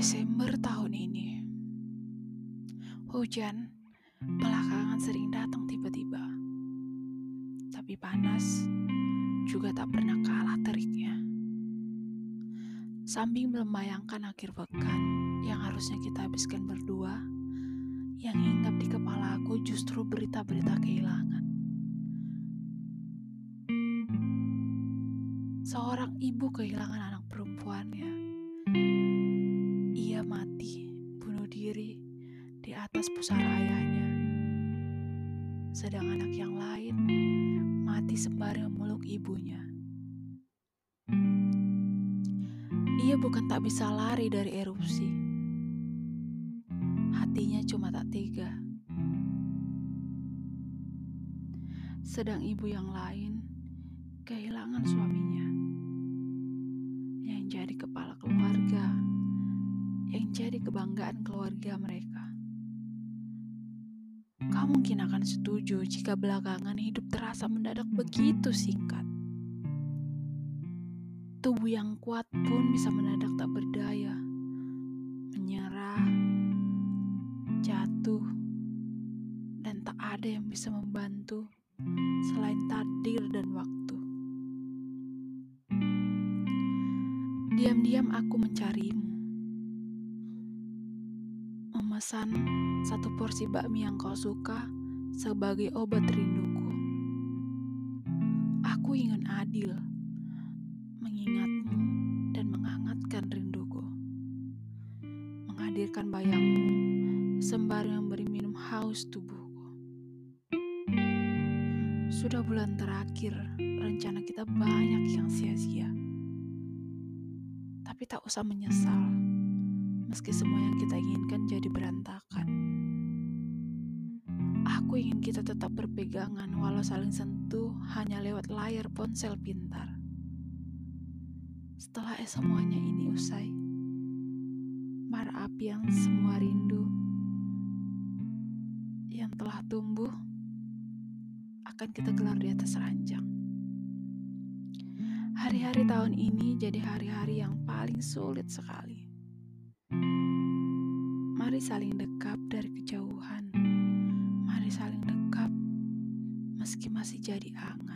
Desember tahun ini. Hujan belakangan sering datang tiba-tiba. Tapi panas juga tak pernah kalah teriknya. Sambil membayangkan akhir pekan yang harusnya kita habiskan berdua, yang hinggap di kepala aku justru berita-berita kehilangan. Seorang ibu kehilangan anak perempuannya ia mati, bunuh diri di atas pusara ayahnya. Sedang anak yang lain mati sembari memeluk ibunya. Ia bukan tak bisa lari dari erupsi. Hatinya cuma tak tega. Sedang ibu yang lain kehilangan suaminya yang jadi kepala keluarga, yang jadi kebanggaan keluarga mereka. Kau mungkin akan setuju jika belakangan hidup terasa mendadak begitu singkat. Tubuh yang kuat pun bisa mendadak tak berdaya, menyerah, jatuh, dan tak ada yang bisa membantu selain takdir dan waktu. Diam-diam aku mencarimu memesan satu porsi bakmi yang kau suka sebagai obat rinduku. Aku ingin adil, mengingatmu dan menghangatkan rinduku. Menghadirkan bayangmu sembari memberi minum haus tubuhku. Sudah bulan terakhir, rencana kita banyak yang sia-sia. Tapi tak usah menyesal meski semua yang kita inginkan tetap berpegangan walau saling sentuh hanya lewat layar ponsel pintar. Setelah semuanya ini usai, bara api yang semua rindu yang telah tumbuh akan kita gelar di atas ranjang. Hari-hari tahun ini jadi hari-hari yang paling sulit sekali. Mari saling dekat dari kejauhan. Masih jadi angan.